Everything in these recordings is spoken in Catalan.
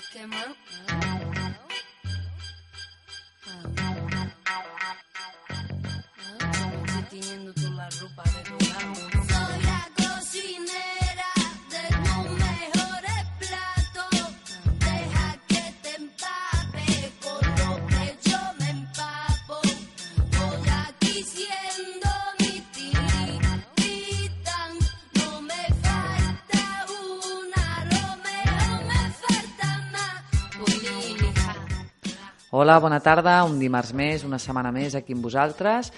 No estáis quemado. Hola, bona tarda, un dimarts més, una setmana més aquí amb vosaltres,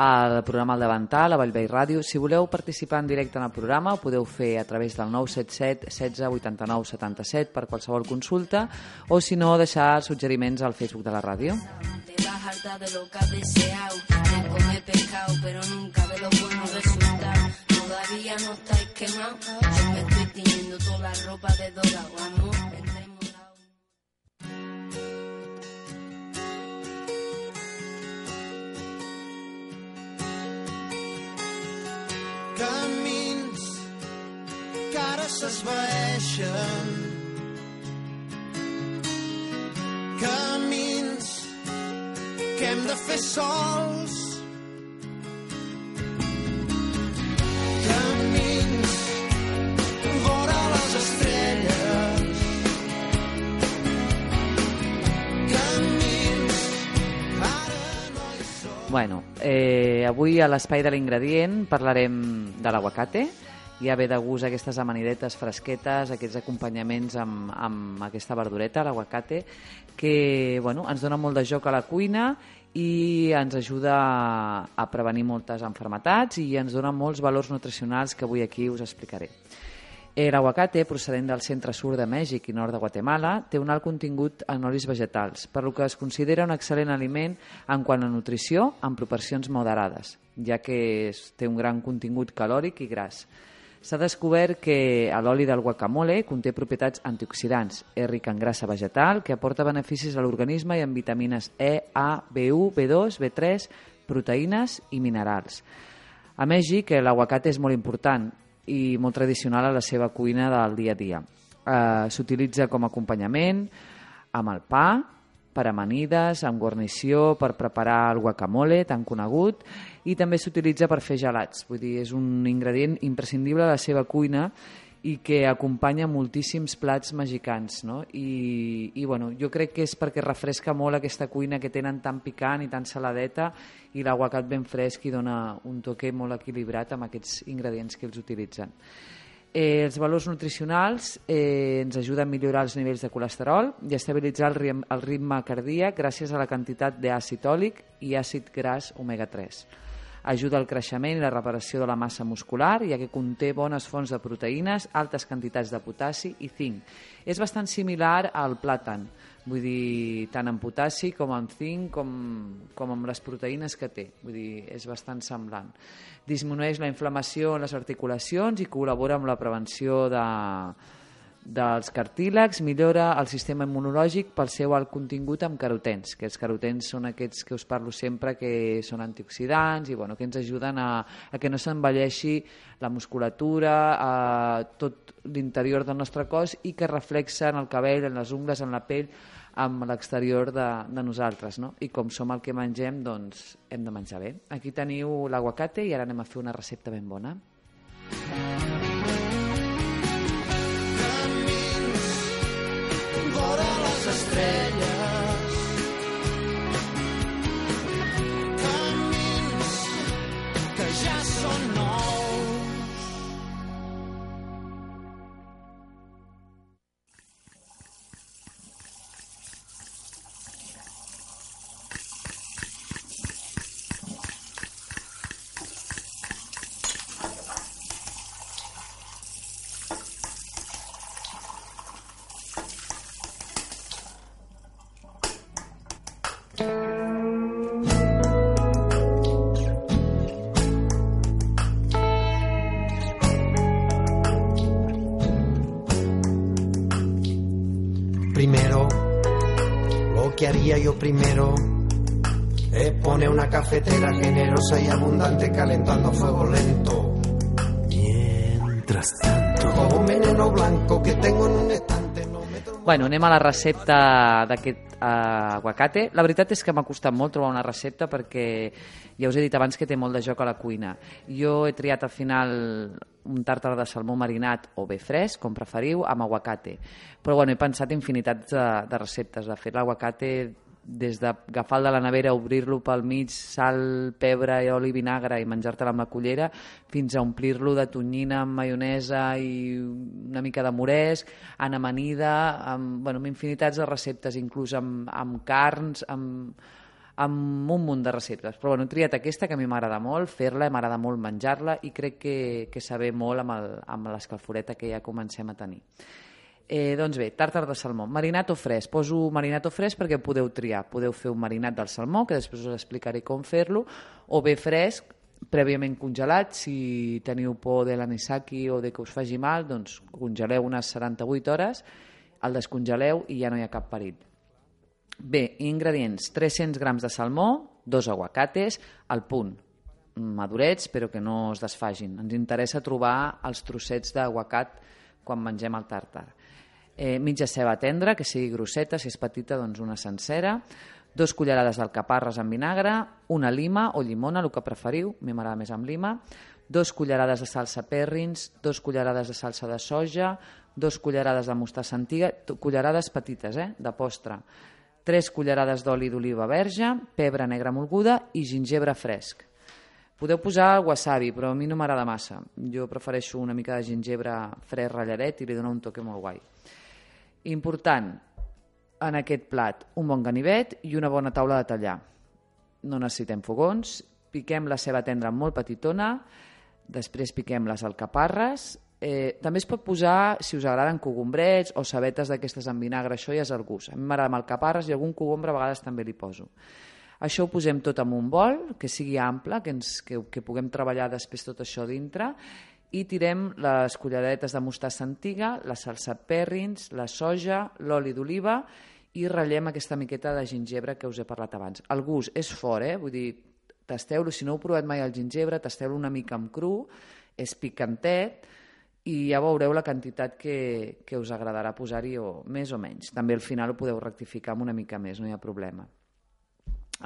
al programa El Davantal, a Vallvei Ràdio. Si voleu participar en directe en el programa, ho podeu fer a través del 977 16 89 77 per qualsevol consulta, o si no, deixar suggeriments al Facebook de la ràdio. Todavía no estáis quemados, me estoy tiñendo toda la ropa de dorado, s'esvaeixen camins que hem de fer sols. Camins Bueno, eh, avui a l'espai de l'ingredient parlarem de l'aguacate. Ja ve de gust aquestes amanidetes fresquetes, aquests acompanyaments amb, amb aquesta verdureta, l'aguacate, que bueno, ens dona molt de joc a la cuina i ens ajuda a prevenir moltes enfermetats i ens dona molts valors nutricionals que avui aquí us explicaré. Eh, L'aguacate, procedent del centre-sud de Mèxic i nord de Guatemala, té un alt contingut en olis vegetals, per lo que es considera un excel·lent aliment en quant a nutrició en proporcions moderades, ja que té un gran contingut calòric i gras. S'ha descobert que l'oli del guacamole conté propietats antioxidants, és ric en grassa vegetal, que aporta beneficis a l'organisme i en vitamines E, A, B1, B2, B3, proteïnes i minerals. A Mèxic, l'aguacate és molt important i molt tradicional a la seva cuina del dia a dia. Eh, S'utilitza com a acompanyament amb el pa, per amanides, amb guarnició, per preparar el guacamole, tan conegut, i també s'utilitza per fer gelats. Vull dir, és un ingredient imprescindible a la seva cuina i que acompanya moltíssims plats mexicans, no? I, i bueno, jo crec que és perquè refresca molt aquesta cuina que tenen tan picant i tan saladeta i l'aguacat ben fresc i dona un toque molt equilibrat amb aquests ingredients que els utilitzen. Eh, els valors nutricionals eh, ens ajuden a millorar els nivells de colesterol i a estabilitzar el, rim, el ritme cardíac gràcies a la quantitat d'àcid òlic i àcid gras omega-3. Ajuda al creixement i la reparació de la massa muscular, ja que conté bones fonts de proteïnes, altes quantitats de potassi i zinc. És bastant similar al plàtan, vull dir, tant en potassi com en zinc, com, com amb les proteïnes que té. Vull dir, és bastant semblant. Disminueix la inflamació en les articulacions i col·labora amb la prevenció de, dels cartílags, millora el sistema immunològic pel seu alt contingut amb carotens, que els carotens són aquests que us parlo sempre que són antioxidants i bueno, que ens ajuden a, a que no s'envelleixi la musculatura, a tot l'interior del nostre cos i que reflexen el cabell, en les ungles, en la pell, amb l'exterior de, de nosaltres, no? I com som el que mengem, doncs hem de menjar bé. Aquí teniu l'aguacate i ara anem a fer una recepta ben bona. vora les Primero, lo que haría yo primero es poner una cafetera generosa y abundante calentando a fuego lento. Mientras tanto, como un veneno blanco que tengo en un estante, no me Bueno, anem a la recepta d'aquest uh, aguacate. La veritat és que m'ha costat molt trobar una recepta perquè ja us he dit abans que té molt de joc a la cuina. Jo he triat al final un tàrtar de salmó marinat o bé fresc, com preferiu, amb aguacate. Però bueno, he pensat infinitats de, de receptes. De fet, l'aguacate des d'agafar de la nevera, obrir-lo pel mig, sal, pebre, i oli, vinagre i menjar-te'l amb la cullera, fins a omplir-lo de tonyina amb maionesa i una mica de moresc, en amanida, amb, bueno, amb infinitats de receptes, inclús amb, amb carns, amb, amb un munt de receptes. Però bueno, he triat aquesta que a mi m'agrada molt fer-la, m'agrada molt menjar-la i crec que, que saber molt amb el- amb l'escalforeta que ja comencem a tenir. Eh, doncs bé, tàrtar de salmó. Marinat o fresc. Poso marinat o fresc perquè podeu triar. Podeu fer un marinat del salmó, que després us explicaré com fer-lo, o bé fresc, prèviament congelat. Si teniu por de l'anisaki o de que us faci mal, doncs congeleu unes 78 hores, el descongeleu i ja no hi ha cap perill. Bé, ingredients. 300 grams de salmó, dos aguacates, al punt, madurets però que no es desfagin. Ens interessa trobar els trossets d'aguacat quan mengem el tàrtar. Eh, mitja ceba tendra, que sigui grosseta, si és petita, doncs una sencera, dos cullerades d'alcaparres amb vinagre, una lima o llimona, el que preferiu, a mi m'agrada més amb lima, dos cullerades de salsa perrins, dos cullerades de salsa de soja, dos cullerades de mostassa antiga, cullerades petites, eh, de postre, tres cullerades d'oli d'oliva verge, pebre negre molguda i gingebre fresc. Podeu posar wasabi, però a mi no m'agrada massa. Jo prefereixo una mica de gingebre fresc ratlladet i li dona un toque molt guai. Important, en aquest plat, un bon ganivet i una bona taula de tallar. No necessitem fogons, piquem la ceba tendra molt petitona, després piquem les alcaparres, eh, també es pot posar, si us agraden, cogombrets o cebetes d'aquestes amb vinagre, això ja és el gust. A mi m'agrada amb alcaparres i algun cogombre a vegades també li poso. Això ho posem tot en un bol, que sigui ample, que, ens, que, que puguem treballar després tot això dintre, i tirem les culleretes de mostassa antiga, la salsa perrins, la soja, l'oli d'oliva i ratllem aquesta miqueta de gingebre que us he parlat abans. El gust és fort, eh? vull dir, tasteu-lo, si no heu provat mai el gingebre, tasteu-lo una mica amb cru, és picantet, i ja veureu la quantitat que, que us agradarà posar-hi, o més o menys. També al final ho podeu rectificar amb una mica més, no hi ha problema.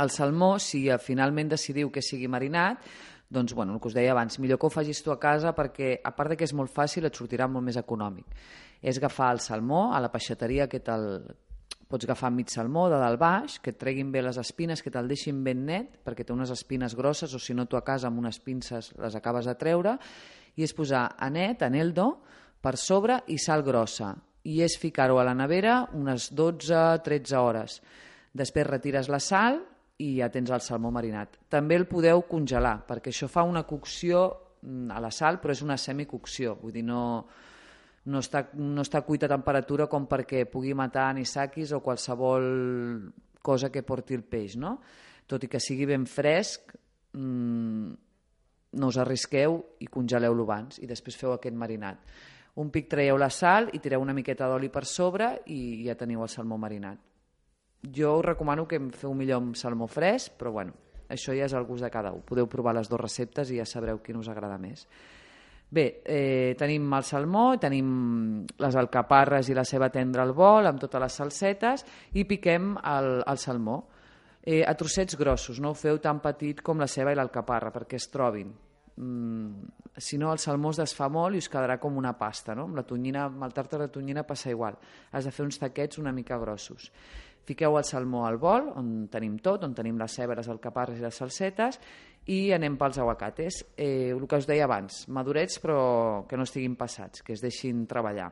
El salmó, si finalment decidiu que sigui marinat, doncs, bueno, el que us deia abans, millor que ho facis tu a casa perquè, a part de que és molt fàcil, et sortirà molt més econòmic. És agafar el salmó a la peixateria que te'l pots agafar mig salmó de dalt baix, que et treguin bé les espines, que te'l deixin ben net, perquè té unes espines grosses, o si no tu a casa amb unes pinces les acabes de treure, i és posar anet, aneldo, per sobre i sal grossa. I és ficar-ho a la nevera unes 12-13 hores. Després retires la sal i ja tens el salmó marinat. També el podeu congelar, perquè això fa una cocció mm, a la sal, però és una semicocció, vull dir, no, no, està, no està cuita a temperatura com perquè pugui matar anisakis o qualsevol cosa que porti el peix, no? Tot i que sigui ben fresc, mmm, no us arrisqueu i congeleu-lo abans i després feu aquest marinat. Un pic traieu la sal i tireu una miqueta d'oli per sobre i ja teniu el salmó marinat. Jo us recomano que em feu millor amb salmó fresc, però bueno, això ja és el gust de cada un. Podeu provar les dues receptes i ja sabreu quin us agrada més. Bé, eh, tenim el salmó, tenim les alcaparres i la ceba tendra al bol amb totes les salsetes i piquem el, el salmó eh, a trossets grossos, no ho feu tan petit com la ceba i l'alcaparra perquè es trobin. Mm, si no, el salmó es desfà molt i us quedarà com una pasta. No? Amb, la tonyina, amb el tàrtar de tonyina passa igual. Has de fer uns taquets una mica grossos. Fiqueu el salmó al bol, on tenim tot, on tenim les cebres, el caparres i les salsetes, i anem pels aguacates. Eh, el que us deia abans, madurets però que no estiguin passats, que es deixin treballar.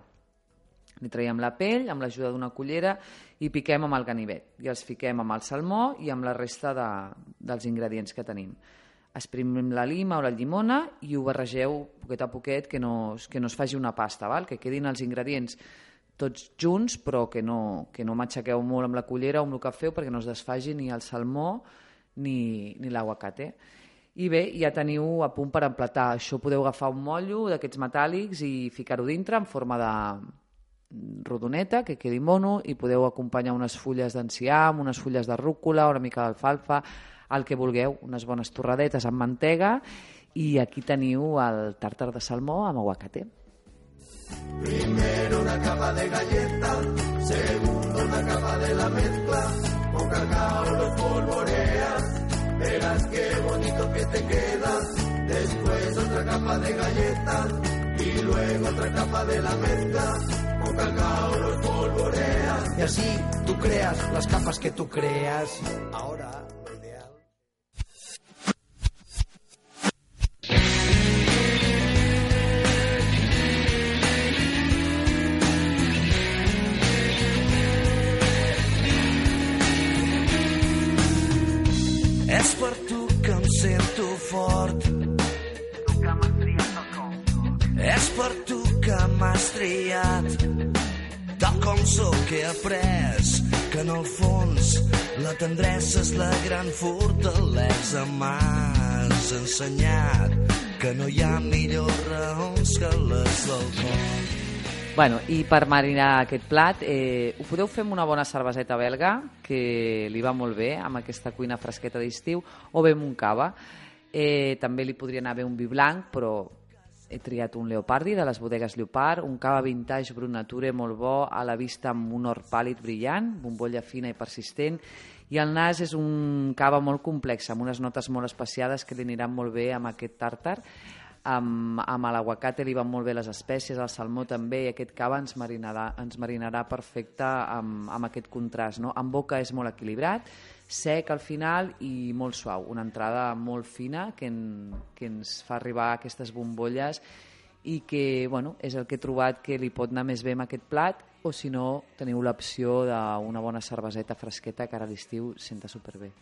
Li traiem la pell amb l'ajuda d'una cullera i piquem amb el ganivet. I els fiquem amb el salmó i amb la resta de, dels ingredients que tenim. Exprimim la lima o la llimona i ho barregeu poquet a poquet que no, que no es faci una pasta, val? que quedin els ingredients tots junts però que no, que no matxaqueu molt amb la cullera o amb el que feu perquè no es desfagi ni el salmó ni, ni l'aguacate. I bé, ja teniu a punt per emplatar. Això podeu agafar un mollo d'aquests metàl·lics i ficar-ho dintre en forma de rodoneta, que quedi mono, i podeu acompanyar unes fulles d'enciam, unes fulles de rúcula, una mica d'alfalfa, el que vulgueu, unes bones torradetes amb mantega, i aquí teniu el tàrtar de salmó amb aguacate. Primero una capa de galleta, segundo una capa de la mezcla, con cacao lo polvoreas, verás qué bonito que te queda. Después otra capa de galleta y luego otra capa de la mezcla, con cacao lo polvoreas. Y así tú creas las capas que tú creas. Ahora. És per tu que m'has triat. Tal com sóc he après que en el fons la tendresa és la gran fortalesa. M'has ensenyat que no hi ha millors raons que les del cor. Bueno, i per marinar aquest plat, eh, ho podeu fer amb una bona cerveseta belga, que li va molt bé amb aquesta cuina fresqueta d'estiu, o bé amb un cava. Eh, també li podria anar bé un vi blanc, però he triat un Leopardi de les bodegues Leopard, un cava vintage Brut Nature molt bo, a la vista amb un or pàl·lid brillant, bombolla fina i persistent, i el nas és un cava molt complex, amb unes notes molt especiades que li aniran molt bé amb aquest tàrtar, amb, amb l'aguacate li van molt bé les espècies, el salmó també, i aquest cava ens marinarà, ens marinarà perfecte amb, amb aquest contrast. No? En boca és molt equilibrat, sec al final i molt suau. Una entrada molt fina que, en, que ens fa arribar aquestes bombolles i que bueno, és el que he trobat que li pot anar més bé amb aquest plat o si no teniu l'opció d'una bona cerveseta fresqueta que ara a l'estiu senta superbé.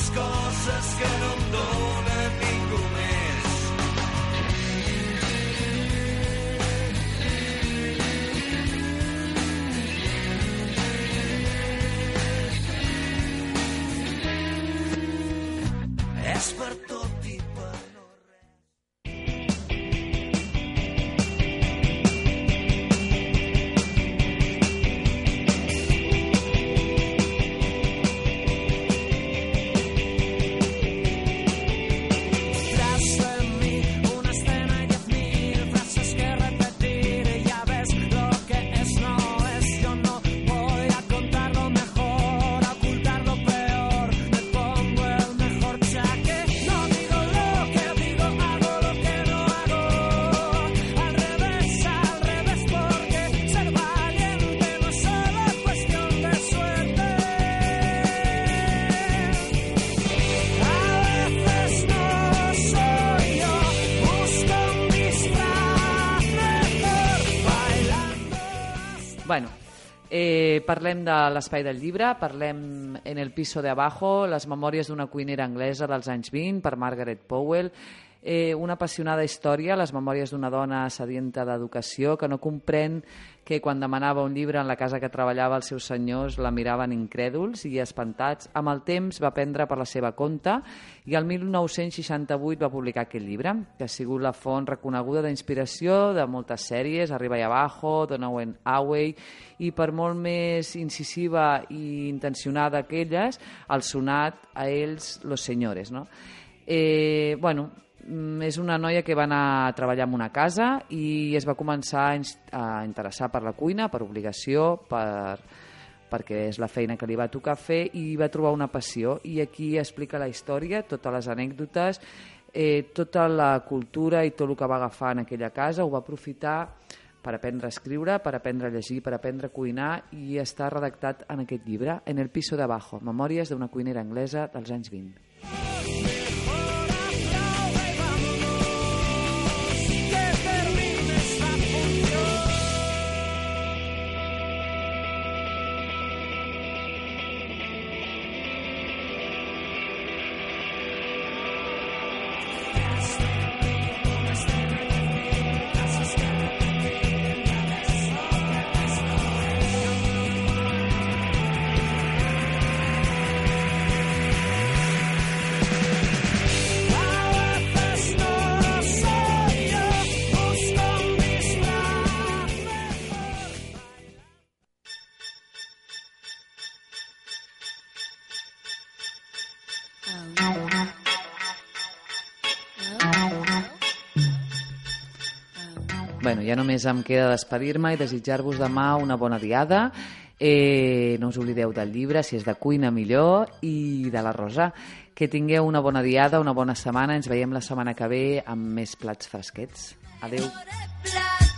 Dones coses que no em dona ningú més. És per eh, parlem de l'espai del llibre, parlem en el piso de abajo, les memòries d'una cuinera anglesa dels anys 20 per Margaret Powell, eh, una apassionada història, les memòries d'una dona sedienta d'educació que no comprèn que quan demanava un llibre en la casa que treballava els seus senyors la miraven incrèduls i espantats. Amb el temps va prendre per la seva compte i el 1968 va publicar aquest llibre, que ha sigut la font reconeguda d'inspiració de moltes sèries, Arriba i Abajo, Donovan Away, i per molt més incisiva i intencionada que elles, el sonat a ells Los Señores, no? Eh, bueno, és una noia que va anar a treballar en una casa i es va començar a interessar per la cuina, per obligació, per, perquè és la feina que li va tocar fer i va trobar una passió. I aquí explica la història, totes les anècdotes, eh, tota la cultura i tot el que va agafar en aquella casa, ho va aprofitar per aprendre a escriure, per aprendre a llegir, per aprendre a cuinar i està redactat en aquest llibre, En el piso de abajo, memòries d'una cuinera anglesa dels anys 20. Bueno, ja només em queda despedir-me i desitjar-vos demà una bona diada. Eh, no us oblideu del llibre, si és de cuina millor, i de la Rosa. Que tingueu una bona diada, una bona setmana. Ens veiem la setmana que ve amb més plats fresquets. Adeu. plato,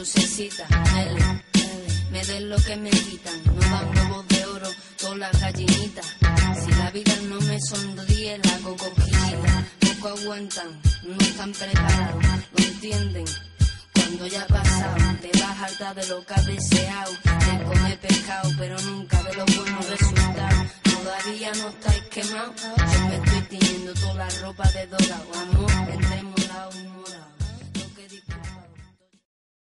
lucecita, L, L, me den lo que me quitan, no dan huevos de oro, todas las gallinitas. Si la vida no me sonríe, la hago. Poco aguantan, no están preparados, no entienden. Cuando ya pasado, te vas harta de lo que has deseado. De comer pescado, pero nunca de los buenos resultados. Todavía no estáis quemados. Yo me estoy tiñendo toda la ropa de dorado. Amor